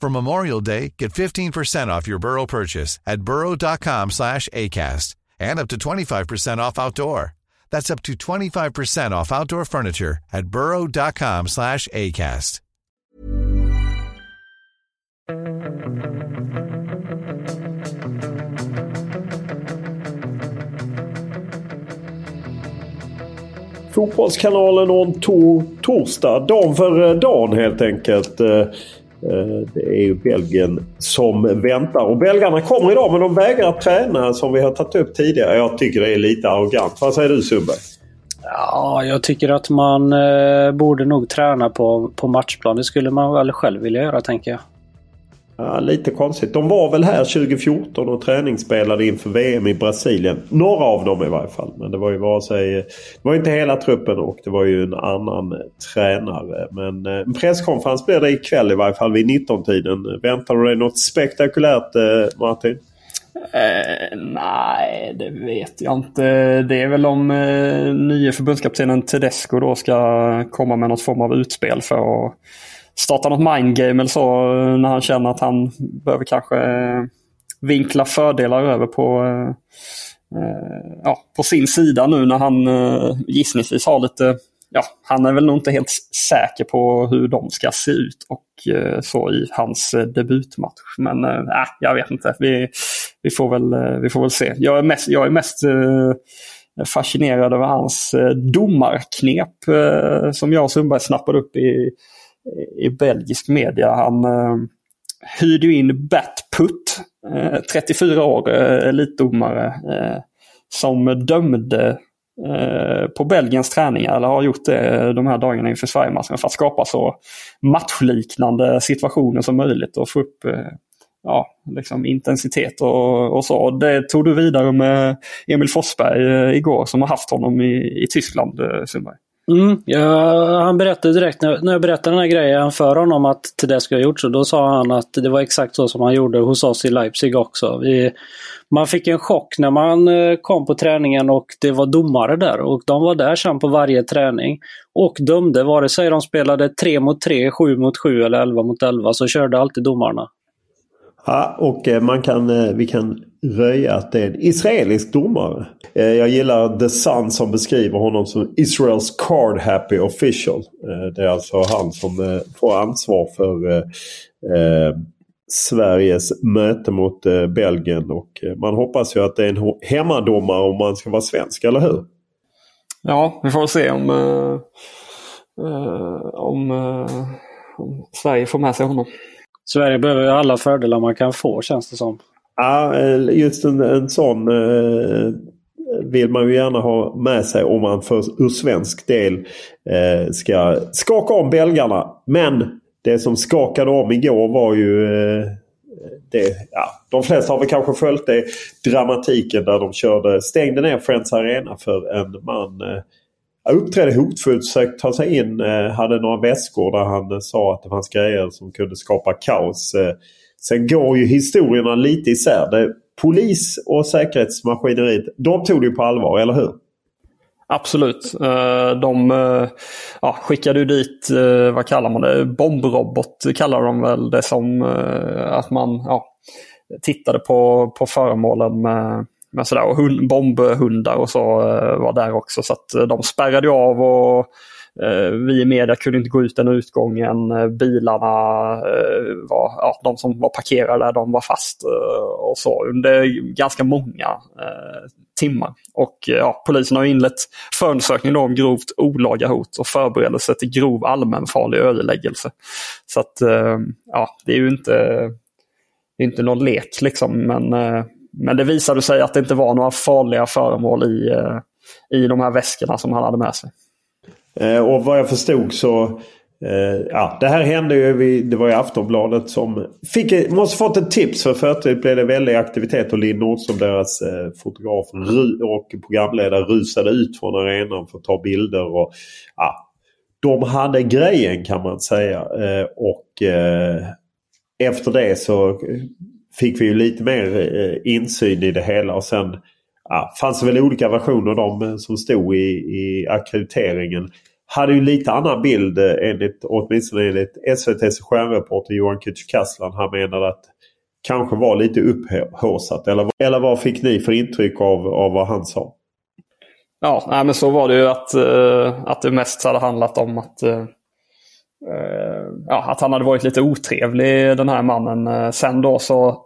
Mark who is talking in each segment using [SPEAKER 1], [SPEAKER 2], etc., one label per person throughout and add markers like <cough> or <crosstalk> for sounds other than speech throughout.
[SPEAKER 1] For Memorial Day, get 15% off your Burrow purchase at burrow.com slash ACAST and up to 25% off outdoor. That's up to 25% off outdoor furniture at burrow.com slash ACAST.
[SPEAKER 2] Fotbollskanalen on tour torsdag. Dan för eh, dagen helt enkelt. Eh, det är ju Belgien som väntar. Och belgarna kommer idag men de vägrar träna som vi har tagit upp tidigare. Jag tycker det är lite arrogant. Vad säger du Sundberg?
[SPEAKER 3] Ja, jag tycker att man eh, borde nog träna på, på matchplan. Det skulle man väl själv vilja göra, tänker jag.
[SPEAKER 2] Ja, lite konstigt. De var väl här 2014 och träningsspelade inför VM i Brasilien. Några av dem i varje fall. Men det var ju vare sig... Det var inte hela truppen och det var ju en annan tränare. Men eh, en presskonferens blir det ikväll i varje fall vid 19-tiden. Väntar du dig något spektakulärt eh, Martin?
[SPEAKER 4] Eh, nej, det vet jag inte. Det är väl om eh, nye förbundskaptenen Tedesco då ska komma med något form av utspel för att starta något mindgame eller så eh, när han känner att han behöver kanske eh, vinkla fördelar över på, eh, ja, på sin sida nu när han gissningsvis har lite Ja, han är väl nog inte helt säker på hur de ska se ut och eh, så i hans eh, debutmatch. Men äh, jag vet inte. Vi, vi, får väl, eh, vi får väl se. Jag är mest, jag är mest eh, fascinerad över hans eh, domarknep eh, som jag och Sundberg snappade upp i, i belgisk media. Han eh, hyrde in Batput, eh, 34 år, eh, elitdomare, eh, som dömde eh, på Belgiens träningar, eller har gjort det eh, de här dagarna inför Sverigematchen för att skapa så matchliknande situationer som möjligt och få upp eh, ja, liksom intensitet och, och så. Det tog du vidare med Emil Forsberg eh, igår som har haft honom i, i Tyskland, eh, Sundberg.
[SPEAKER 3] Mm, ja, han berättade direkt när, när jag berättade den här grejen för honom att Tedesco har gjort så. Då sa han att det var exakt så som han gjorde hos oss i Leipzig också. Vi, man fick en chock när man eh, kom på träningen och det var domare där. Och de var där sen på varje träning. Och dömde, vare sig de spelade 3 mot 3, 7 mot 7 eller 11 mot 11 så körde alltid domarna.
[SPEAKER 2] Ja, och eh, man kan, eh, vi kan röja att det är en israelisk domare. Eh, jag gillar The Sun som beskriver honom som Israels card happy official. Det är alltså han som får ansvar för Sveriges möte mot Belgien. Och man hoppas ju att det är en hemmadomare om man ska vara svensk, eller hur?
[SPEAKER 4] Ja, vi får se om, uh, om, uh, om Sverige får med sig honom.
[SPEAKER 3] Sverige behöver ju alla fördelar man kan få känns det som.
[SPEAKER 2] Ja, eh, just en, en sån eh, vill man ju gärna ha med sig om man för ur svensk del eh, ska skaka om belgarna. Men det som skakade om igår var ju eh, det, ja, de flesta har väl kanske följt det. Dramatiken där de körde, stängde ner Friends Arena för en man eh, uppträdde hotfullt, sökte ta sig in, eh, hade några väskor där han eh, sa att det fanns grejer som kunde skapa kaos. Eh, sen går ju historierna lite isär. Det, polis och säkerhetsmaskineriet, de tog det på allvar, eller hur?
[SPEAKER 4] Absolut. De ja, skickade ju dit, vad kallar man det, bombrobot kallar de väl det som. Att man ja, tittade på, på föremålen med, med sådär. Och hund, bombhundar och så eh, var där också. Så att eh, de spärrade av och eh, vi i media kunde inte gå ut den utgången. Bilarna, var, ja, de som var parkerade där, de var fast och så under ganska många timmar. Och ja, polisen har inlett förundersökning om grovt olaga hot och förberedelse till grov allmänfarlig ödeläggelse. Så att ja, det är ju inte, det är inte någon lek liksom. Men, men det visade sig att det inte var några farliga föremål i, eh, i de här väskorna som han hade med sig.
[SPEAKER 2] Eh, och vad jag förstod så eh, ja, det här hände ju. Det var ju Aftonbladet som fick, måste fått ett tips. För förut blev det väldig aktivitet och Linn Nordström, deras fotograf och programledare rusade ut från arenan för att ta bilder. Och, ja, de hade grejen kan man säga. och efter det så fick vi ju lite mer eh, insyn i det hela. Och sen ja, fanns det väl olika versioner av de eh, som stod i, i akkrediteringen. Hade ju lite annan bild eh, enligt, åtminstone enligt SVTs stjärnreporter Johan Kücükaslan. Han menade att kanske var lite upphåsat. Eller, eller vad fick ni för intryck av, av vad han sa?
[SPEAKER 4] Ja, nej, men så var det ju att, att det mest hade handlat om att Eh, ja, att han hade varit lite otrevlig den här mannen. Eh, sen då så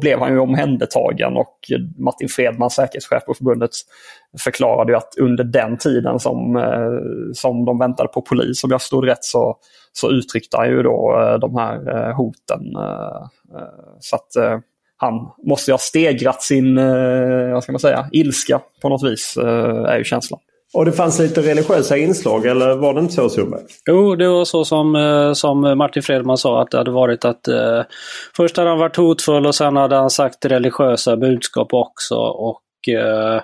[SPEAKER 4] blev han ju omhändertagen och Martin Fredman, säkerhetschef på förbundet, förklarade ju att under den tiden som, eh, som de väntade på polis, om jag stod rätt, så, så uttryckte han ju då de här hoten. Så att han måste ju ha stegrat sin, vad ska man säga, ilska på något vis, är ju känslan.
[SPEAKER 2] Och det fanns lite religiösa inslag eller var det inte så Sundberg?
[SPEAKER 3] Jo, det var så som, eh, som Martin Fredman sa att det hade varit att eh, först hade han varit hotfull och sen hade han sagt religiösa budskap också. Och eh,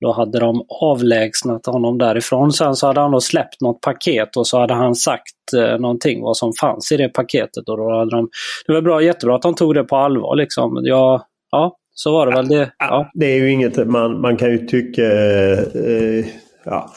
[SPEAKER 3] då hade de avlägsnat honom därifrån. Sen så hade han då släppt något paket och så hade han sagt eh, någonting vad som fanns i det paketet. Och då hade de, det var bra, jättebra att de tog det på allvar. Liksom. Ja, ja, så var det väl. Det, ja.
[SPEAKER 2] det är ju inget man, man kan ju tycka eh, ja,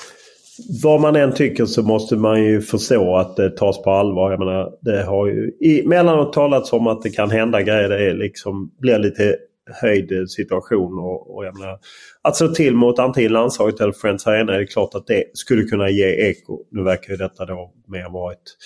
[SPEAKER 2] vad man än tycker så måste man ju förstå att det tas på allvar. Jag menar, det har ju emellanåt talats om att det kan hända grejer. Det är liksom, blir lite höjd situation. Och, och jag menar, att slå till mot antingen landslaget eller Friends Arena är det klart att det skulle kunna ge eko. Nu verkar ju detta då mer varit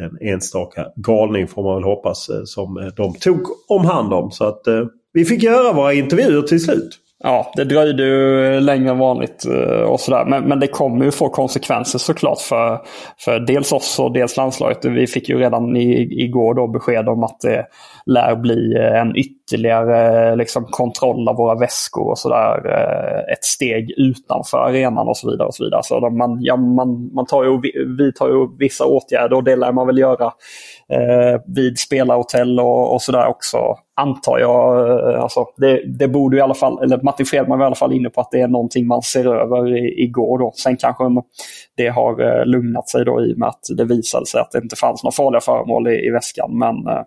[SPEAKER 2] en enstaka galning får man väl hoppas eh, som eh, de tog om hand om. Så att eh, vi fick göra våra intervjuer till slut.
[SPEAKER 4] Ja, det dröjde ju längre än vanligt eh, och sådär. Men, men det kommer ju få konsekvenser såklart för, för dels oss och dels landslaget. Vi fick ju redan i, igår då besked om att det lär bli eh, en ytterligare eh, liksom, kontroll av våra väskor och sådär. Ett steg utanför arenan och så vidare. Och så vidare. Så man, ja, man, man tar ju, vidtar ju vissa åtgärder och det lär man väl göra Eh, vid spelarhotell och, och sådär också antar jag. Eh, alltså, det, det borde i alla fall, eller Martin Fredman var i alla fall inne på att det är någonting man ser över i, igår. Då. Sen kanske det har eh, lugnat sig då i och med att det visade sig att det inte fanns några farliga föremål i, i väskan. Men eh,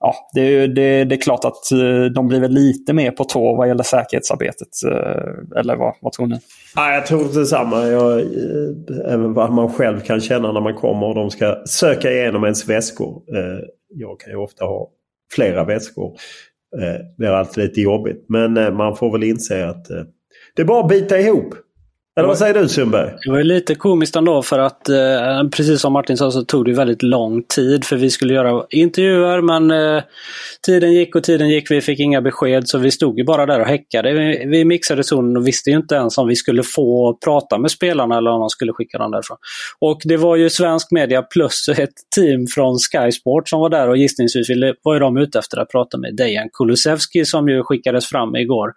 [SPEAKER 4] ja, det, det, det, är klart att eh, de blir väl lite mer på tå vad gäller säkerhetsarbetet. Eh, eller vad, vad tror ni?
[SPEAKER 2] Ja, jag tror detsamma. Jag, eh, även vad man själv kan känna när man kommer och de ska söka igenom ens väskor. Jag kan ju ofta ha flera väskor. Det är alltid lite jobbigt. Men man får väl inse att det är bara att bita ihop. Eller vad säger du Sundberg?
[SPEAKER 3] Det var lite komiskt ändå för att eh, precis som Martin sa så tog det väldigt lång tid för vi skulle göra intervjuer men eh, tiden gick och tiden gick. Vi fick inga besked så vi stod ju bara där och häckade. Vi, vi mixade zonen och visste ju inte ens om vi skulle få prata med spelarna eller om de skulle skicka dem därifrån. Och det var ju svensk media plus ett team från Sky Sport som var där och gissningsvis var ju de ute efter att prata med Dejan Kulusevski som ju skickades fram igår.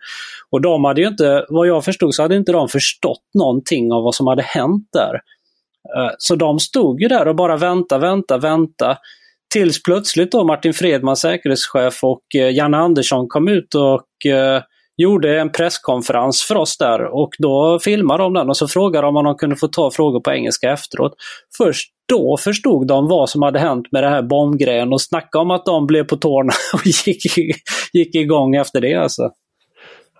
[SPEAKER 3] Och de hade ju inte, vad jag förstod så hade inte de förstått någonting av vad som hade hänt där. Eh, så de stod ju där och bara vänta, vänta, vänta. Tills plötsligt då Martin Fredman, säkerhetschef och eh, Janne Andersson kom ut och eh, gjorde en presskonferens för oss där och då filmade de den och så frågade de om de kunde få ta frågor på engelska efteråt. Först då förstod de vad som hade hänt med det här bombgrejen och snacka om att de blev på tårna <laughs> och gick, gick igång efter det alltså.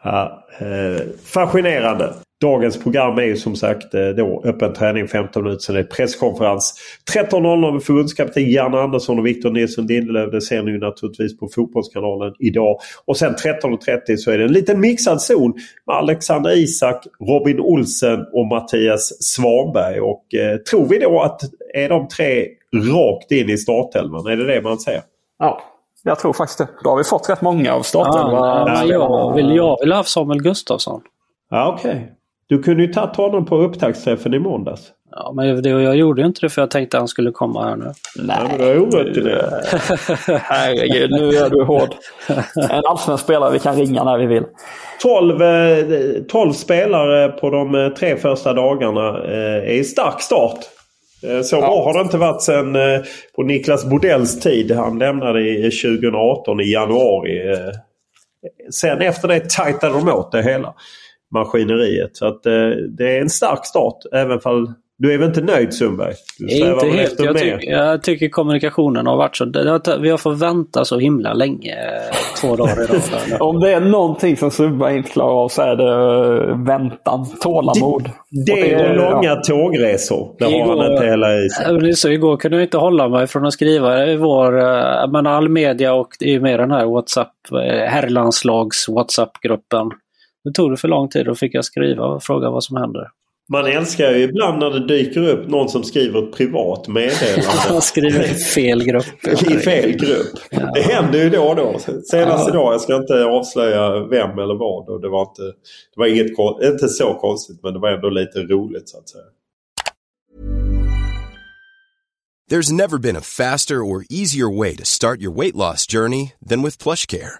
[SPEAKER 2] Ja, eh, fascinerande. Dagens program är ju som sagt eh, då öppen träning 15 minuter sen är presskonferens. 13.00 med förbundskapten Janne Andersson och Victor Nilsson Lindelöf. Det ser ni ju naturligtvis på Fotbollskanalen idag. Och sen 13.30 så är det en liten mixad zon med Alexander Isak, Robin Olsen och Mattias Svanberg. Och eh, tror vi då att är de tre rakt in i startelvan? Är det det man ser?
[SPEAKER 4] Ja, jag tror faktiskt det. Då har vi fått rätt många av startelvan.
[SPEAKER 3] Ja, jag, vill, jag vill ha Samuel Gustafsson.
[SPEAKER 2] Ja, Okej. Okay. Du kunde ju tagit honom på upptaktsträffen i måndags.
[SPEAKER 3] Ja, men det, jag gjorde inte det för jag tänkte att han skulle komma här nu.
[SPEAKER 2] Nej, men du har orätt i det. <laughs>
[SPEAKER 4] Herregud, nu är du hård. En allsvensk spelare vi kan ringa när vi vill.
[SPEAKER 2] 12, 12 spelare på de tre första dagarna är i stark start. Så ja. bra har det inte varit sedan på Niklas Bodells tid. Han lämnade 2018 i januari. Sen efter det tajtade de åt det hela maskineriet. Så att, eh, det är en stark start. Även fall du är väl inte nöjd Sundberg?
[SPEAKER 3] Inte helt. Jag, tyck, jag, tycker kommunikationen har varit så... vi har fått vänta så himla länge. Två dagar i rad. <laughs>
[SPEAKER 4] Om det är någonting som Sundberg inte klarar av så är det eh, väntan, tålamod.
[SPEAKER 2] Det, det och, långa ja. tågresor. Det igår, har han inte hela i sig.
[SPEAKER 3] Så igår kunde jag inte hålla mig från att skriva i vår... Eh, men all media och det är med den här WhatsApp, herrlandslags WhatsApp-gruppen. Det tog det för lång tid. Då fick jag skriva och fråga vad som händer.
[SPEAKER 2] Man älskar ju ibland när det dyker upp någon som skriver ett privat meddelande. <laughs>
[SPEAKER 3] Han skriver i fel grupp.
[SPEAKER 2] I fel grupp. Ja. Det händer ju då och då. Senast ja. idag, jag ska inte avslöja vem eller vad. Och det var, inte, det var inget, inte så konstigt men det var ändå lite roligt så att säga.
[SPEAKER 5] There's never been a faster or easier way to start your weight loss journey than with plush care.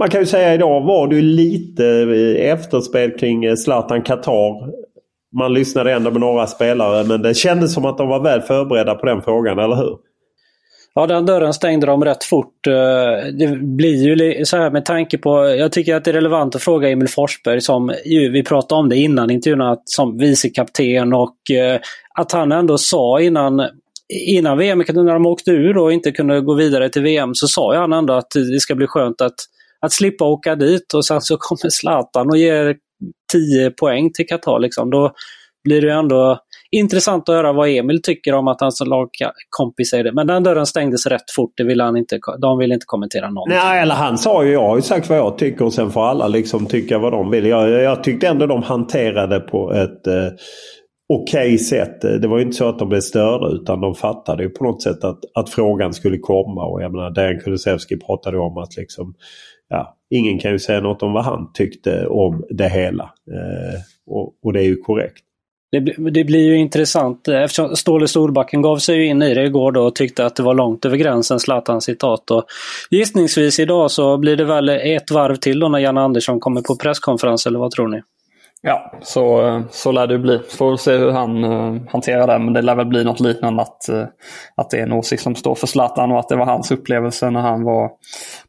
[SPEAKER 2] Man kan ju säga idag var det lite efterspel kring eh, Zlatan Qatar. Man lyssnade ändå med några spelare men det kändes som att de var väl förberedda på den frågan, eller hur?
[SPEAKER 3] Ja, den dörren stängde de rätt fort. Eh, det blir ju så här med tanke på, jag tycker att det är relevant att fråga Emil Forsberg som ju vi pratade om det innan intervjun, som vicekapten och eh, att han ändå sa innan innan VM, när de åkte ur och inte kunde gå vidare till VM, så sa han ändå att det ska bli skönt att att slippa åka dit och sen så <laughs> kommer Zlatan och ger 10 poäng till Qatar. Liksom. Då blir det ändå intressant att höra vad Emil tycker om att hans lagkompis är det. Men den dörren stängdes rätt fort. Det ville han inte, de vill inte kommentera någonting.
[SPEAKER 2] Nej, eller han sa ju, jag har ju sagt vad jag tycker och sen får alla liksom tycka vad de vill. Jag, jag tyckte ändå de hanterade på ett eh, okej okay sätt. Det var ju inte så att de blev störda utan de fattade ju på något sätt att, att frågan skulle komma. Och jag menar, Dejan Kulusevski pratade om att liksom ja, ingen kan ju säga något om vad han tyckte om det hela. Eh, och, och, det är ju korrekt.
[SPEAKER 3] Det, det, blir ju intressant eh, eftersom Ståle Storbacken gav sig in i det igår då och tyckte att det var långt över gränsen, Zlatans citat. Och gissningsvis idag så blir det väl ett varv till då när Jan Andersson kommer på presskonferens, eller vad tror ni?
[SPEAKER 4] Ja, så, så lär det bli. Får se hur han uh, hanterar det. Men det lär väl bli något liknande att, uh, att det är en åsikt som står för Zlatan och att det var hans upplevelse när han var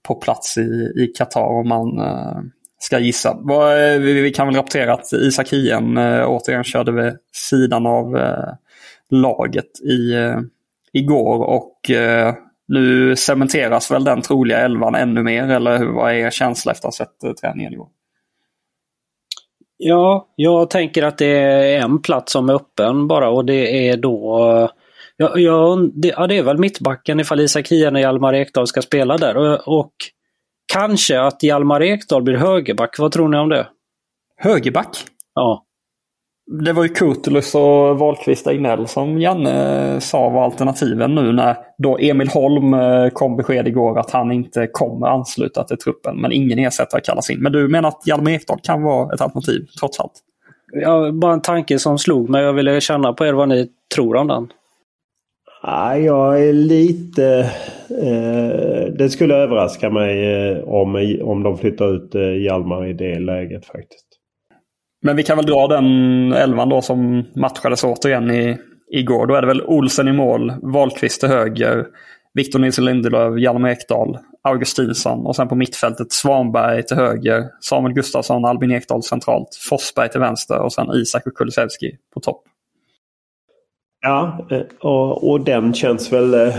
[SPEAKER 4] på plats i Qatar. om man uh, ska gissa. Vi kan väl rapportera att Isak Hien återigen körde vid sidan av laget i, igår och nu cementeras väl den troliga elvan ännu mer eller vad är er känsla efter att ha sett träningen igår?
[SPEAKER 3] Ja, jag tänker att det är en plats som är öppen bara och det är då Ja, ja, det, ja, det är väl mittbacken ifall Isak Hien och Hjalmar Ekdal ska spela där. Och, och kanske att Hjalmar Ekdal blir högerback. Vad tror ni om det?
[SPEAKER 4] Högerback?
[SPEAKER 3] Ja.
[SPEAKER 4] Det var ju Kurtulus och Wahlqvist Egnell som Janne sa var alternativen nu när då Emil Holm eh, kom besked igår att han inte kommer ansluta till truppen. Men ingen ersättare kallas in. Men du menar att Hjalmar Ekdal kan vara ett alternativ trots allt?
[SPEAKER 3] Ja, bara en tanke som slog mig. Jag ville känna på er vad ni tror om den.
[SPEAKER 2] Ja, jag är lite... Eh, det skulle överraska mig eh, om, om de flyttar ut eh, Hjalmar i det läget faktiskt.
[SPEAKER 4] Men vi kan väl dra den elvan då som matchades återigen i, igår. Då är det väl Olsen i mål, Wahlqvist till höger, Victor Nilsson Lindelöf, Hjalmar Ekdal, Augustinsson och sen på mittfältet Svanberg till höger, Samuel Gustafsson, Albin Ekdal centralt, Forsberg till vänster och sen Isak och Kulusevski på topp.
[SPEAKER 2] Ja, eh, och, och den känns väl eh,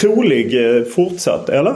[SPEAKER 2] trolig eh, fortsatt, eller?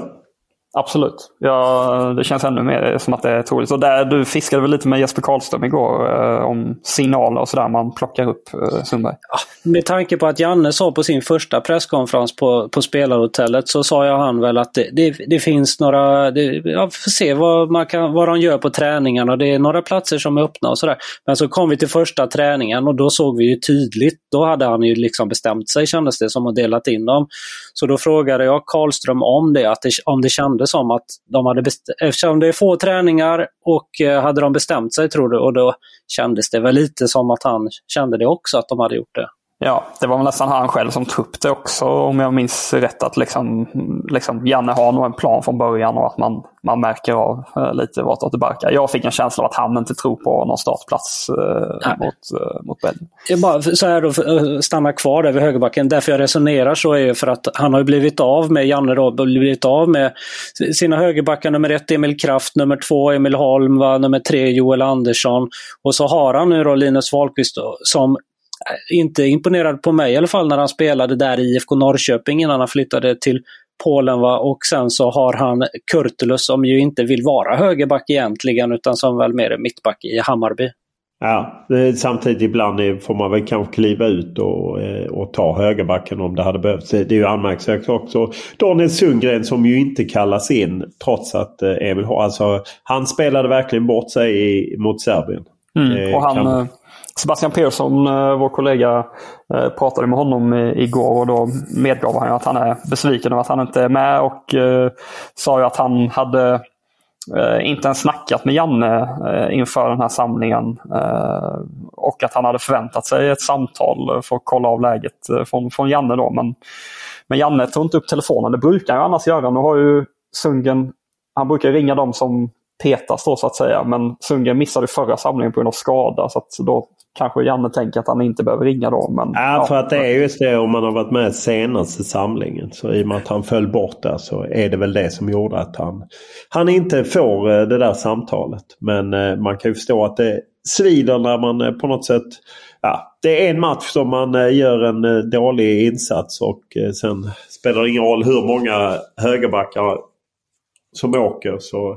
[SPEAKER 4] Absolut. Ja, det känns ännu mer som att det är troligt. Och där, du fiskade väl lite med Jesper Karlström igår eh, om signaler och sådär man plockar upp eh, Sundberg.
[SPEAKER 3] Ja, med tanke på att Janne sa på sin första presskonferens på, på spelarhotellet så sa jag han väl att det, det, det finns några, det, ja, får se vad, man kan, vad de gör på träningarna. Det är några platser som är öppna och sådär. Men så kom vi till första träningen och då såg vi ju tydligt, då hade han ju liksom bestämt sig kändes det som och delat in dem. Så då frågade jag Karlström om det, att det, om det kändes det som att de hade eftersom det är få träningar och eh, hade de bestämt sig tror du och då kändes det väl lite som att han kände det också att de hade gjort det.
[SPEAKER 4] Ja, det var väl nästan han själv som tog upp det också om jag minns rätt. Att liksom, liksom Janne har nog en plan från början och att man, man märker av eh, lite vartåt det barkar. Jag fick en känsla av att han inte tror på någon startplats eh, mot, eh, mot Belgien.
[SPEAKER 3] Jag bara så här då, eh, stanna kvar där vid högerbacken. Därför jag resonerar så är för att han har blivit av med, Janne då, blivit av med sina högerbackar nummer ett Emil Kraft, nummer två Emil Holm, va? nummer tre Joel Andersson. Och så har han nu då Linus Wahlqvist då, som inte imponerad på mig i alla fall när han spelade där i IFK Norrköping innan han flyttade till Polen. Va? Och sen så har han Kurtulus som ju inte vill vara högerback egentligen utan som väl mer är mittback i Hammarby.
[SPEAKER 2] Ja, samtidigt ibland får man väl kanske kliva ut och, eh, och ta högerbacken om det hade behövts. Det är ju anmärkningsvärt också. Daniel Sundgren som ju inte kallas in trots att eh, Emil har... Alltså, han spelade verkligen bort sig i, mot Serbien.
[SPEAKER 4] Mm, och han, kan... Sebastian Persson, eh, vår kollega, eh, pratade med honom igår och då medgav han att han är besviken över att han inte är med och eh, sa ju att han hade inte ens snackat med Janne inför den här samlingen. Och att han hade förväntat sig ett samtal för att kolla av läget från, från Janne. Då. Men, men Janne tog inte upp telefonen. Det brukar han annars göra. Nu har ju Sungen, han brukar ringa dem som petas då så att säga. Men Sundgren missade förra samlingen på grund av skada. Så att då kanske Janne tänker att han inte behöver ringa då. Men,
[SPEAKER 2] ja, ja, för att det är just det om man har varit med senaste samlingen. Så i och med att han föll bort där så är det väl det som gjorde att han, han inte får eh, det där samtalet. Men eh, man kan ju förstå att det svider när man eh, på något sätt Ja, det är en match som man gör en dålig insats och sen spelar det ingen roll hur många högerbackar som åker. så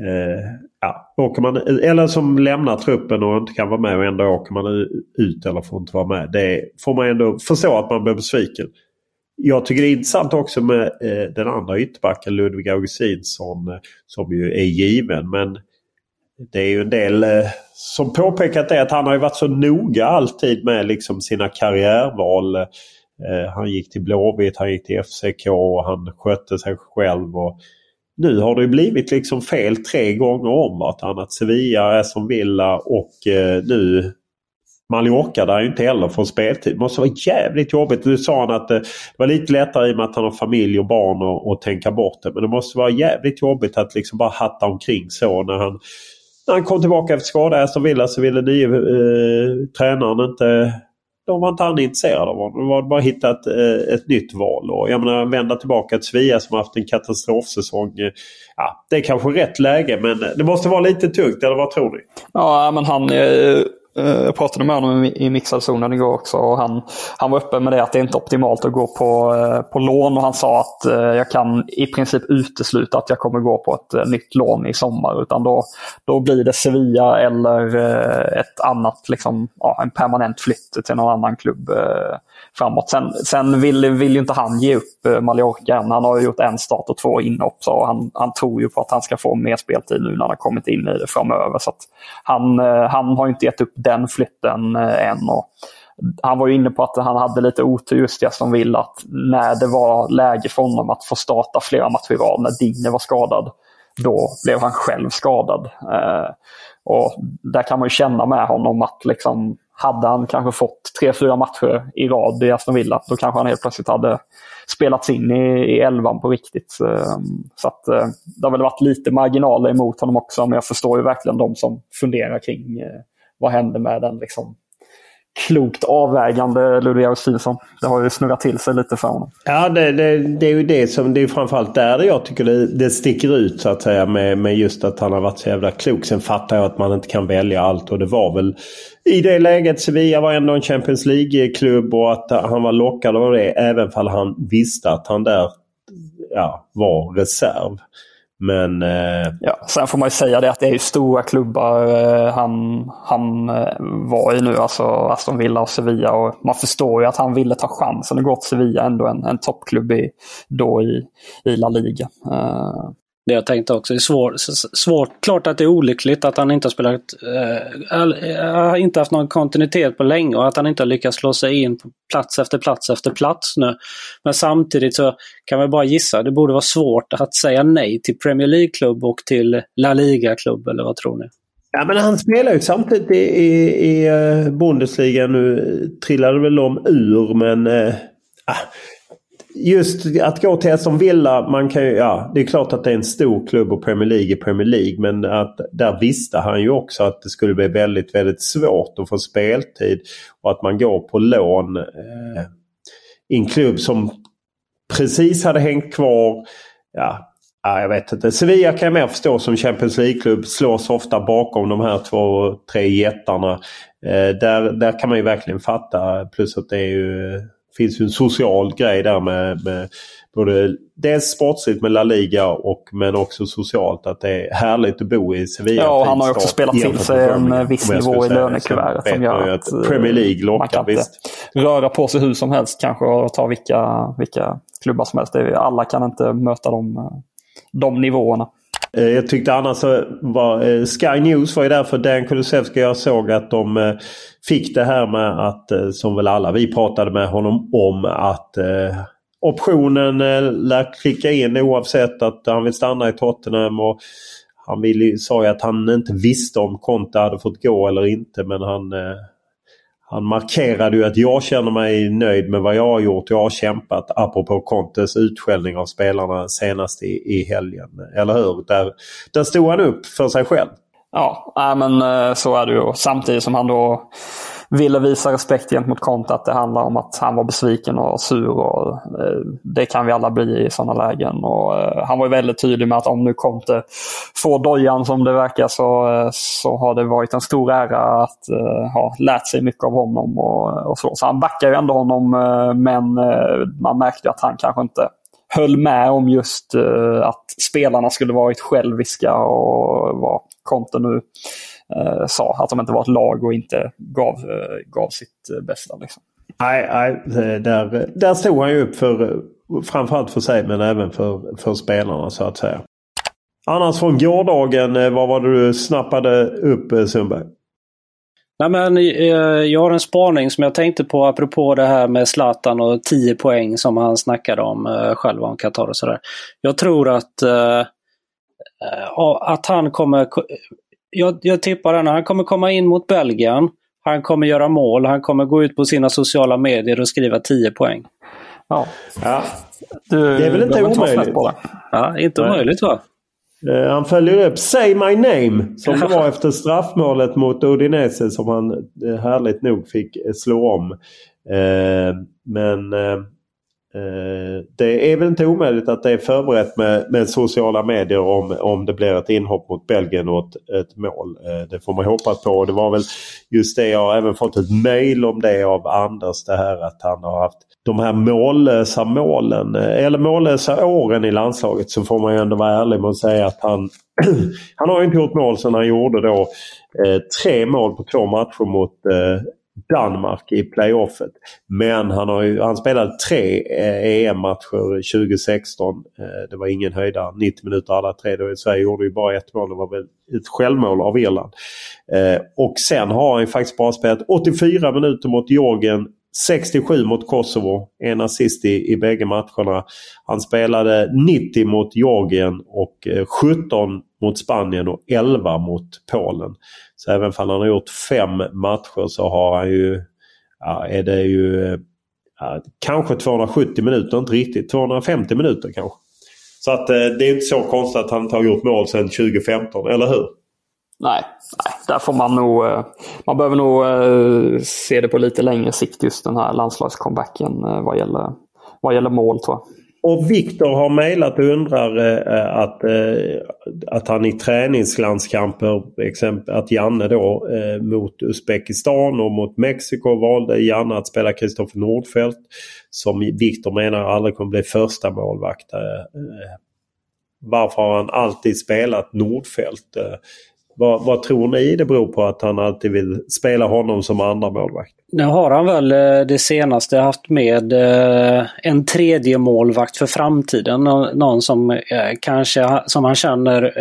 [SPEAKER 2] Eh, ja, åker man, eller som lämnar truppen och inte kan vara med och ändå åker man ut eller får inte vara med. Det får man ändå förstå att man blir besviken. Jag tycker det är intressant också med eh, den andra ytterbacken Ludvig Augustinsson eh, som ju är given. Men det är ju en del eh, som påpekat det att han har varit så noga alltid med liksom sina karriärval. Eh, han gick till Blåvitt, han gick till FCK och han skötte sig själv. Och, nu har det blivit liksom fel tre gånger om vartannat. Sevilla är som Villa och eh, nu Mallorca där är ju inte heller får speltid. Det måste vara jävligt jobbigt. Nu sa han att eh, det var lite lättare i och med att han har familj och barn och, och tänka bort det. Men det måste vara jävligt jobbigt att liksom bara hatta omkring så när han när han kom tillbaka efter skada i Aston Villa så ville nye eh, tränaren inte de var inte han intresserade av honom. Det var bara att hitta ett, eh, ett nytt val. Och jag menar vända tillbaka till Svea som haft en katastrofsäsong. Ja, det är kanske rätt läge men det måste vara lite tungt, eller vad tror ni?
[SPEAKER 4] Ja, men han Eh, Eh, jag pratade med honom i mixad zonen igår också och han, han var öppen med det att det inte är optimalt att gå på, eh, på lån och han sa att eh, jag kan i princip utesluta att jag kommer gå på ett nytt lån i sommar utan då, då blir det Sevilla eller ett annat, liksom, ja, en permanent flytt till någon annan klubb framåt. Sen, sen vill, vill ju inte han ge upp Mallorca än. Han har ju gjort en start och två inhopp. Så han, han tror ju på att han ska få mer speltid nu när han har kommit in i det framöver. Så han, han har inte gett upp den flytten eh, än. Och han var ju inne på att han hade lite otur just i som vill att när det var läge för honom att få starta flera matcher i rad, när Digne var skadad, då blev han själv skadad. Eh, och där kan man ju känna med honom att liksom, hade han kanske fått tre, fyra matcher i rad i Aston Villa, då kanske han helt plötsligt hade spelats in i, i elvan på riktigt. Eh, så att, det har väl varit lite marginaler emot honom också, men jag förstår ju verkligen de som funderar kring vad händer med den liksom, klokt avvägande Ludvig Augustinsson. Det har ju snurrat till sig lite för honom.
[SPEAKER 2] Ja, det, det, det är ju det som det är framförallt där jag tycker det, det sticker ut så att säga med, med just att han har varit så jävla klok. Sen fattar jag att man inte kan välja allt och det var väl i det läget Sevilla var ändå en Champions League-klubb och att han var lockad av det även fall han visste att han där ja, var reserv. Men... Eh...
[SPEAKER 4] Ja, sen får man ju säga det att det är ju stora klubbar eh, han, han eh, var i nu. Alltså Aston Villa och Sevilla. Och man förstår ju att han ville ta chansen att gå till Sevilla. Ändå en, en toppklubb i, då i, i La Liga. Eh,
[SPEAKER 3] det jag tänkte också är svår, svårt. Klart att det är olyckligt att han inte har spelat, äh, inte haft någon kontinuitet på länge och att han inte har lyckats slå sig in på plats efter plats efter plats nu. Men samtidigt så kan man bara gissa, det borde vara svårt att säga nej till Premier League-klubb och till La Liga-klubb, eller vad tror ni?
[SPEAKER 2] Ja men han spelar ju samtidigt i, i, i Bundesliga nu. Trillade väl de ur men... Äh, just att gå till Aston Villa, man kan ju, ja, det är klart att det är en stor klubb och Premier League är Premier League. Men att, där visste han ju också att det skulle bli väldigt, väldigt svårt att få speltid. Och att man går på lån eh, i en klubb som precis hade hängt kvar. Ja, ja, jag vet inte. Sevilla kan jag mer förstå som Champions League-klubb. Slås ofta bakom de här två, tre jättarna. Eh, där, där kan man ju verkligen fatta. Plus att det är ju finns ju en social grej där med, med både dels sportsligt med La Liga och men också socialt att det är härligt att bo i Sevilla.
[SPEAKER 4] Ja, och han har också spelat till sig en viss nivå i lönekuvertet som gör att,
[SPEAKER 2] att Premier League lockar.
[SPEAKER 4] Visst. röra på sig hur som helst kanske och ta vilka, vilka klubbar som helst. Alla kan inte möta de, de nivåerna.
[SPEAKER 2] Eh, jag tyckte annars var eh, Sky News var ju där för Dan Kulusevski. Jag såg att de eh, fick det här med att, som väl alla vi pratade med honom om, att optionen lär klicka in oavsett att han vill stanna i Tottenham. Och han vill, sa ju att han inte visste om Conte hade fått gå eller inte men han han markerade ju att jag känner mig nöjd med vad jag har gjort. Jag har kämpat apropå Contes utskällning av spelarna senast i, i helgen. Eller hur? Där, där stod han upp för sig själv.
[SPEAKER 4] Ja, men eh, så är det ju. Samtidigt som han då ville visa respekt gentemot Conte att det handlar om att han var besviken och sur. Och, eh, det kan vi alla bli i sådana lägen. Och, eh, han var väldigt tydlig med att om nu Conte får dojan som det verkar så, eh, så har det varit en stor ära att eh, ha lärt sig mycket av honom. Och, och så. så han backar ju ändå honom eh, men eh, man märkte att han kanske inte höll med om just eh, att spelarna skulle varit själviska och vad Conte nu sa. Att de inte var ett lag och inte gav, eh, gav sitt eh, bästa. Liksom.
[SPEAKER 2] Nej, nej där, där stod han ju upp för framförallt för sig men även för, för spelarna så att säga. Annars från gårdagen, eh, vad var det du snappade upp Sundberg?
[SPEAKER 3] Nej, men, jag har en spaning som jag tänkte på apropå det här med Zlatan och 10 poäng som han snackade om själv om Qatar och sådär. Jag tror att, att han kommer jag, jag tippar den. Han kommer komma in mot Belgien. Han kommer göra mål. Han kommer gå ut på sina sociala medier och skriva 10 poäng.
[SPEAKER 4] Ja.
[SPEAKER 2] ja. Du, det är väl inte omöjligt?
[SPEAKER 3] Ja, inte omöjligt va?
[SPEAKER 2] Eh, han följer upp Say My Name som det var <laughs> efter straffmålet mot Udinese som han eh, härligt nog fick eh, slå om. Men Eh, det är väl inte omöjligt att det är förberett med, med sociala medier om, om det blir ett inhopp mot Belgien och ett, ett mål. Eh, det får man hoppas på. Det var väl just det jag har även fått ett mail om det av Anders. Det här att han har haft de här mållösa målen eh, eller mållösa åren i landslaget så får man ju ändå vara ärlig med att säga att han <clears throat> han har inte gjort mål sedan han gjorde då eh, tre mål på två matcher mot eh, Danmark i playoffet. Men han, har ju, han spelade tre eh, EM-matcher 2016. Eh, det var ingen höjda 90 minuter alla tre. Då Sverige gjorde ju bara ett mål. Det var väl ett självmål av Irland. Eh, och sen har han ju faktiskt bara spelat 84 minuter mot Georgien 67 mot Kosovo, en assist i, i bägge matcherna. Han spelade 90 mot Georgien och 17 mot Spanien och 11 mot Polen. Så även om han har gjort fem matcher så har han ju, ja, är det ju ja, kanske 270 minuter, inte riktigt, 250 minuter kanske. Så att eh, det är inte så konstigt att han inte har gjort mål sedan 2015, eller hur?
[SPEAKER 4] Nej, nej, där får man nog... Eh, man behöver nog eh, se det på lite längre sikt just den här landslagscomebacken vad gäller, vad gäller mål tror jag.
[SPEAKER 2] Och Viktor har mejlat och undrar eh, eh, att, eh, att han i träningslandskamper, exempel, att Janne då eh, mot Uzbekistan och mot Mexiko valde Janne att spela Kristoffer Nordfeldt. Som Viktor menar aldrig kommer bli första målvakt. Eh, eh. Varför har han alltid spelat Nordfeldt? Vad, vad, tror ni det beror på att han alltid vill spela honom som andra målvakt?
[SPEAKER 3] Nu har han väl eh, det senaste haft med eh, en tredje målvakt för framtiden. Någon som eh, kanske som han känner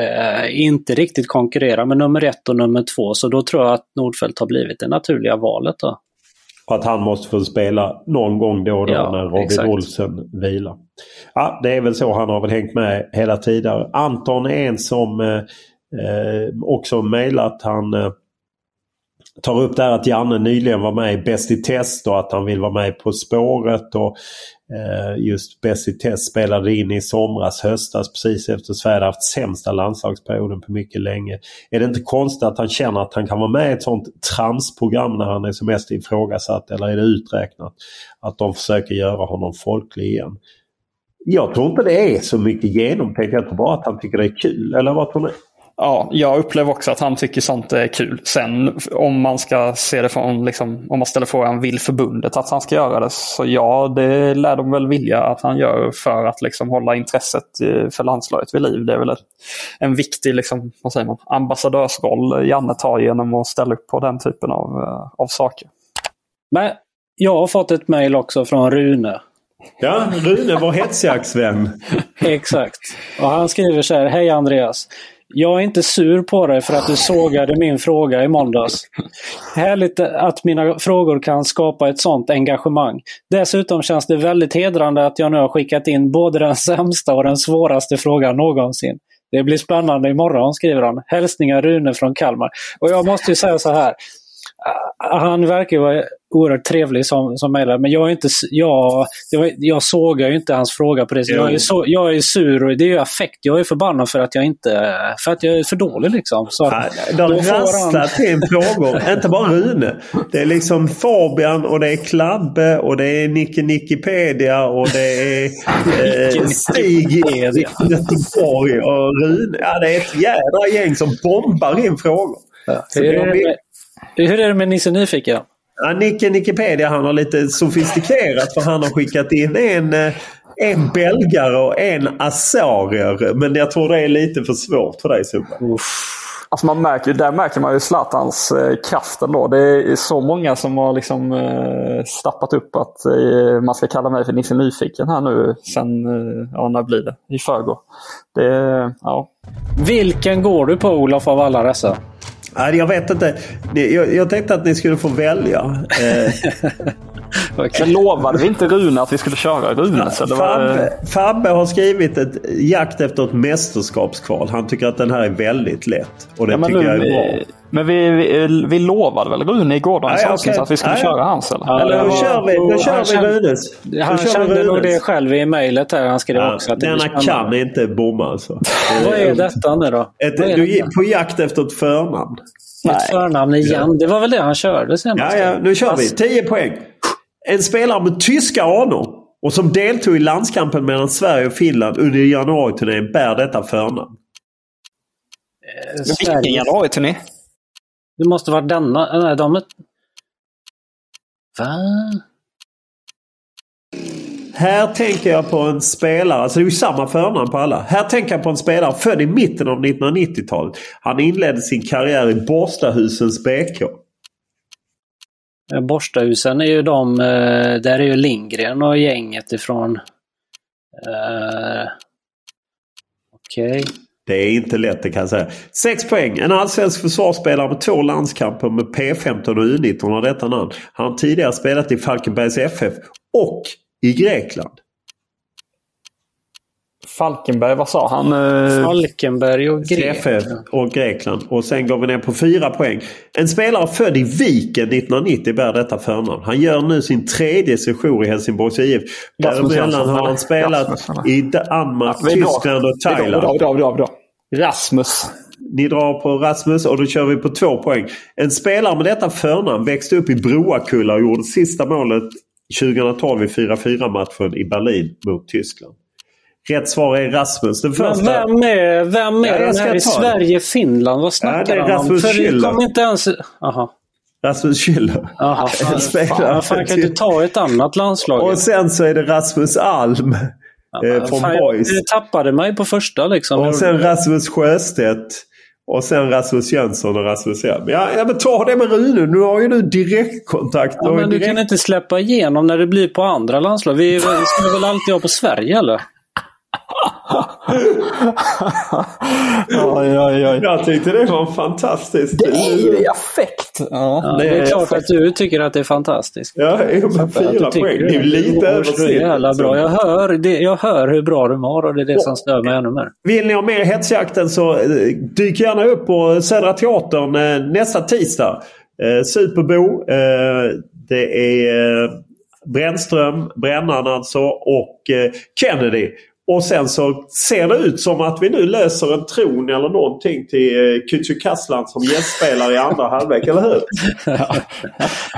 [SPEAKER 3] inte riktigt konkurrerar med nummer ett och nummer två. Så då tror jag att Nordfeldt har blivit det naturliga valet. Då.
[SPEAKER 2] Att han måste få spela någon gång då och då ja, när Robin exakt. Olsen vilar. Ja, det är väl så han har väl hängt med hela tiden. Anton är en som Eh, också mejlat. Han eh, tar upp där att Janne nyligen var med i Bäst i test och att han vill vara med På spåret. Och, eh, just Bäst i test spelade in i somras, höstas precis efter Sverige haft sämsta landslagsperioden på mycket länge. Är det inte konstigt att han känner att han kan vara med i ett sånt transprogram när han är som mest ifrågasatt eller är det uträknat att de försöker göra honom folklig igen? Jag tror inte det är så mycket genomtänkt. Jag tror bara att han tycker det är kul. Eller vad tror ni?
[SPEAKER 4] Ja, jag upplever också att han tycker sånt är kul. Sen om man ska se det från, liksom, om man ställer frågan, vill förbundet att han ska göra det? Så ja, det lär de väl vilja att han gör för att liksom hålla intresset för landslaget vid liv. Det är väl ett, en viktig liksom, vad säger man, ambassadörsroll Janne tar genom att ställa upp på den typen av, eh, av saker.
[SPEAKER 3] Men jag har fått ett mejl också från Rune.
[SPEAKER 2] Ja, Rune, vår hetsjaktsvän. <laughs>
[SPEAKER 3] Exakt. Och han skriver så här. Hej Andreas. Jag är inte sur på dig för att du sågade min fråga i måndags. Härligt att mina frågor kan skapa ett sånt engagemang. Dessutom känns det väldigt hedrande att jag nu har skickat in både den sämsta och den svåraste frågan någonsin. Det blir spännande imorgon, skriver han. Hälsningar Rune från Kalmar. Och jag måste ju säga så här. Han verkar vara oerhört trevlig som, som mejlare. Men jag, är inte, jag, jag, jag sågar ju inte hans fråga på det sättet. Jag, är så, jag är sur och det är ju affekt. Jag är förbannad för att jag inte för att jag är för dålig. Liksom. Så
[SPEAKER 2] ja, de rasslar till frågor. <laughs> inte bara Rune. Det är liksom Fabian och det är Klabbe och det är Nicke Nickipedia och det är <laughs> eh, Stig i Göteborg och Rune. Ja, det är ett jädra gäng som bombar in frågor.
[SPEAKER 3] Ja. Är det med, hur är det med Nisse Nyfiken?
[SPEAKER 2] Ja, Nicke Nickepedia han har lite sofistikerat för han har skickat in en, eh, en belgare och en azarier. Men jag tror det är lite för svårt för dig Subba.
[SPEAKER 4] Alltså man märker, där märker man ju Zlatans eh, kraft ändå. Det är så många som har liksom eh, stappat upp att eh, man ska kalla mig för Nisse Nyfiken här nu sen, eh, ja när blir det? I förrgår. Det, ja.
[SPEAKER 3] Vilken går du på Olof av alla dessa?
[SPEAKER 2] Nej, jag vet inte. Jag, jag tänkte att ni skulle få välja. Eh. <laughs>
[SPEAKER 4] okay. lovade vi inte Rune att vi skulle köra Rune? Så
[SPEAKER 2] Fabbe, var... Fabbe har skrivit ett jakt efter ett mästerskapskval. Han tycker att den här är väldigt lätt. Och det ja, tycker nu, jag är bra.
[SPEAKER 4] Men vi, vi, vi lovade väl Rune i gårdagens
[SPEAKER 2] Ja,
[SPEAKER 4] avsnitt att vi skulle
[SPEAKER 2] Ja,
[SPEAKER 4] köra hans eller?
[SPEAKER 3] Ja,
[SPEAKER 4] eller
[SPEAKER 2] Då kör vi, då kör
[SPEAKER 3] han
[SPEAKER 2] vi Runes.
[SPEAKER 3] Han
[SPEAKER 2] vi
[SPEAKER 3] kände nog det själv i mejlet. Han skrev
[SPEAKER 2] Ja,
[SPEAKER 3] också att
[SPEAKER 2] denna kan inte bomma alltså.
[SPEAKER 3] Vad är detta nu då?
[SPEAKER 2] Ett, du är på jakt efter ett förnamn.
[SPEAKER 3] Ett förnamn igen. Det var väl det han körde senast?
[SPEAKER 2] Ja, ja, nu kör vi.
[SPEAKER 3] Fast-
[SPEAKER 2] 10 poäng. En spelare med tyska anor och som deltog i landskampen mellan Sverige och Finland under januariturnén bär detta förnamn.
[SPEAKER 3] Eh,
[SPEAKER 4] Vilken januariturné?
[SPEAKER 3] Det måste vara denna. Nej, de är... Va?
[SPEAKER 2] Här tänker jag på en spelare, alltså det är ju samma förnamn på alla. Här tänker jag på en spelare född i mitten av 1990-talet. Han inledde sin karriär i Borstahusens BK.
[SPEAKER 3] Borstahusen är ju de... eh, Där är ju Lindgren och gänget ifrån... Uh, Okej.
[SPEAKER 2] Det är inte lätt det kan jag säga. 6 poäng. En allsvensk försvarsspelare med två landskamper med P15 och U19 har detta namn. Han har tidigare spelat i Falkenbergs FF och i Grekland.
[SPEAKER 4] Falkenberg, vad sa han? Eh,
[SPEAKER 3] Falkenberg och
[SPEAKER 2] FF
[SPEAKER 3] Grekland.
[SPEAKER 2] och Grekland. Och sen går vi ner på 4 poäng. En spelare född i Viken 1990 bär detta förnamn. Han gör nu sin tredje session i Helsingborgs IF. Däremellan har han spelat i Danmark. Tyskland och Thailand.
[SPEAKER 4] vi drar, vi drar. Rasmus.
[SPEAKER 2] Ni drar på Rasmus och då kör vi på två poäng. En spelare med detta förnamn växte upp i Broakulla och gjorde sista målet 2012 i 4-4 matchen i Berlin mot Tyskland. Rätt svar är Rasmus. Den
[SPEAKER 3] Men
[SPEAKER 2] första...
[SPEAKER 3] vem är, vem är
[SPEAKER 2] Ja, jag
[SPEAKER 3] den
[SPEAKER 2] ska
[SPEAKER 3] här i
[SPEAKER 2] ta det.
[SPEAKER 3] Sverige-Finland? Vad
[SPEAKER 2] Ja, det
[SPEAKER 3] snackar
[SPEAKER 2] är
[SPEAKER 3] han om?
[SPEAKER 2] Rasmus
[SPEAKER 3] För det
[SPEAKER 2] Schüller.
[SPEAKER 3] kommer inte ens... Jaha.
[SPEAKER 2] Rasmus Schüller.
[SPEAKER 3] Jaha. <laughs>
[SPEAKER 2] En
[SPEAKER 3] Fan,
[SPEAKER 2] spelare
[SPEAKER 3] fan, fan, kan du inte ta ett annat landslag?
[SPEAKER 2] Och sen så är det Rasmus Alm eh, från
[SPEAKER 3] Fan,
[SPEAKER 2] Boys.
[SPEAKER 3] Jag tappade mig på första liksom.
[SPEAKER 2] Och sen Rasmus Sjöstedt. Och sen Rasmus Jönsson och Rasmus Hjelm. Ja, ja, men ta det med Rune. Nu har ju du direktkontakt.
[SPEAKER 3] Ja, men du
[SPEAKER 2] direkt...
[SPEAKER 3] kan inte släppa igenom när det blir på andra landslag. Vi skulle väl alltid ha på Sverige eller?
[SPEAKER 4] Oj, oj, oj.
[SPEAKER 2] Jag tyckte det var fantastiskt.
[SPEAKER 4] Det är ju i affekt. Ja,
[SPEAKER 3] Ja, det är klart att du tycker att det är fantastiskt.
[SPEAKER 2] Ja, men
[SPEAKER 3] Att du
[SPEAKER 2] fyra poäng. Det är lite över
[SPEAKER 3] bra. Jag hör, det, jag hör hur bra du mår och det är det som stör mig ännu mer.
[SPEAKER 2] Vill ni ha mer hetsjakten så eh, dyk gärna upp på Södra Teatern eh, nästa tisdag. Eh, Superbo. Det är Brännström, Brännan alltså och Kennedy. Och sen så ser det ut som att vi nu löser en tron eller någonting till eh, Kücükaslan som gästspelare i andra halvlek, eller hur? <laughs>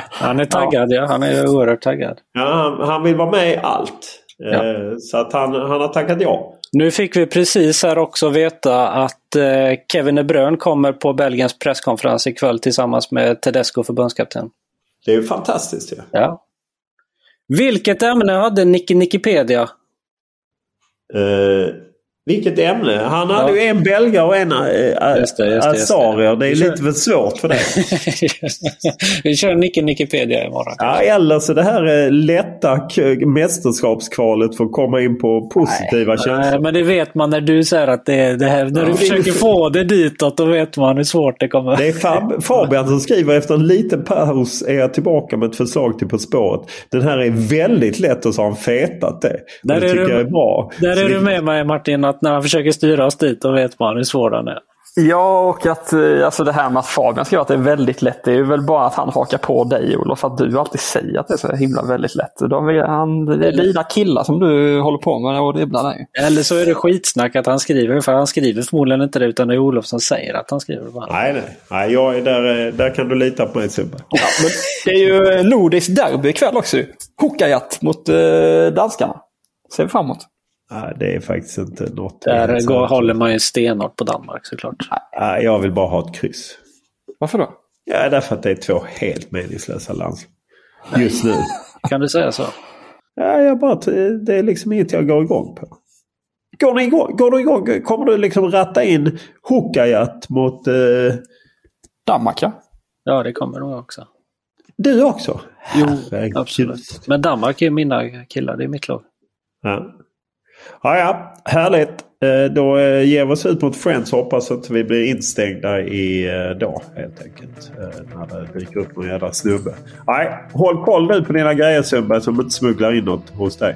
[SPEAKER 3] Han är taggad ja. Han är oerhört taggad.
[SPEAKER 2] Ja, han, han vill vara med i allt. Eh, Så att han, han har tackat ja.
[SPEAKER 3] Nu fick vi precis här också veta att eh, Kevin De Bruyne kommer på Belgiens presskonferens ikväll tillsammans med Tedesco, förbundskapten.
[SPEAKER 2] Det är ju fantastiskt ju.
[SPEAKER 3] Ja. Vilket ämne hade Nicky Nickipedia?
[SPEAKER 2] Eh, vilket ämne? Han hade
[SPEAKER 3] Ja.
[SPEAKER 2] ju en belgare och en äh,
[SPEAKER 3] Just det,
[SPEAKER 2] är
[SPEAKER 3] kör-
[SPEAKER 2] lite för svårt för det. <laughs>
[SPEAKER 3] vi kör Nicky Nickipedia imorgon.
[SPEAKER 2] Ja, eller så det här eh, lätta mästerskapskvalet för att komma in på positiva känslor.
[SPEAKER 3] Nej, men det vet man när du säger att det är det här. När du försöker få det ditåt, då vet man hur svårt det kommer.
[SPEAKER 2] Det är Fab, Fabian som skriver efter en liten paus är jag tillbaka med ett förslag till På spåret. Den här är väldigt lätt och så har han fetat det.
[SPEAKER 3] Där
[SPEAKER 2] det
[SPEAKER 3] är
[SPEAKER 2] tycker
[SPEAKER 3] du-
[SPEAKER 2] jag är bra.
[SPEAKER 3] Där
[SPEAKER 2] Så
[SPEAKER 3] är du med mig Martin, att när han försöker styra oss dit, då vet man hur svår den är.
[SPEAKER 4] Ja, och att eh, alltså det här med att Fabian skriver att det är väldigt lätt. Det är ju väl bara att han hakar på dig Olof. Att du alltid säger att det är så himla väldigt lätt. De, är- han, det är dina killar som du håller på med och dribblar där.
[SPEAKER 3] Eller så är det skitsnack att han skriver, för han skriver förmodligen inte det, utan det är Olof som säger att han skriver. Bara.
[SPEAKER 2] Nej, nej. nej jag är där, eh, där kan du lita på mig Subbe.
[SPEAKER 4] Ja, men det är ju eh, nordiskt derby ikväll också. ju. Hookajat mot eh, danskarna. Ser vi fram emot.
[SPEAKER 2] Nej, det är faktiskt inte något.
[SPEAKER 3] Där går, håller man ju stenhårt på Danmark såklart.
[SPEAKER 2] Nej, jag vill bara ha ett kryss.
[SPEAKER 4] Varför då?
[SPEAKER 2] Ja, därför att det är två helt meningslösa landslag. Just nu.
[SPEAKER 3] Kan du säga så?
[SPEAKER 2] Ja, jag bara, det är liksom inget jag går igång på. Går, ni igång, går du igång? Kommer du liksom ratta in Hookajat mot eh,
[SPEAKER 4] Danmark ja.
[SPEAKER 3] Ja, det kommer nog också.
[SPEAKER 2] du också?
[SPEAKER 3] Jo,
[SPEAKER 2] Herregud.
[SPEAKER 3] absolut. Men Danmark är mina killar, det är mitt lag.
[SPEAKER 2] Ja ja, ja, härligt. Eh, då eh, ger vi oss ut mot Friends hoppas att vi blir instängda idag. Eh, helt enkelt. När det dyker upp någon jävla snubbe. Nej, håll koll nu på dina grejer Sundberg så de inte smugglar in något hos dig.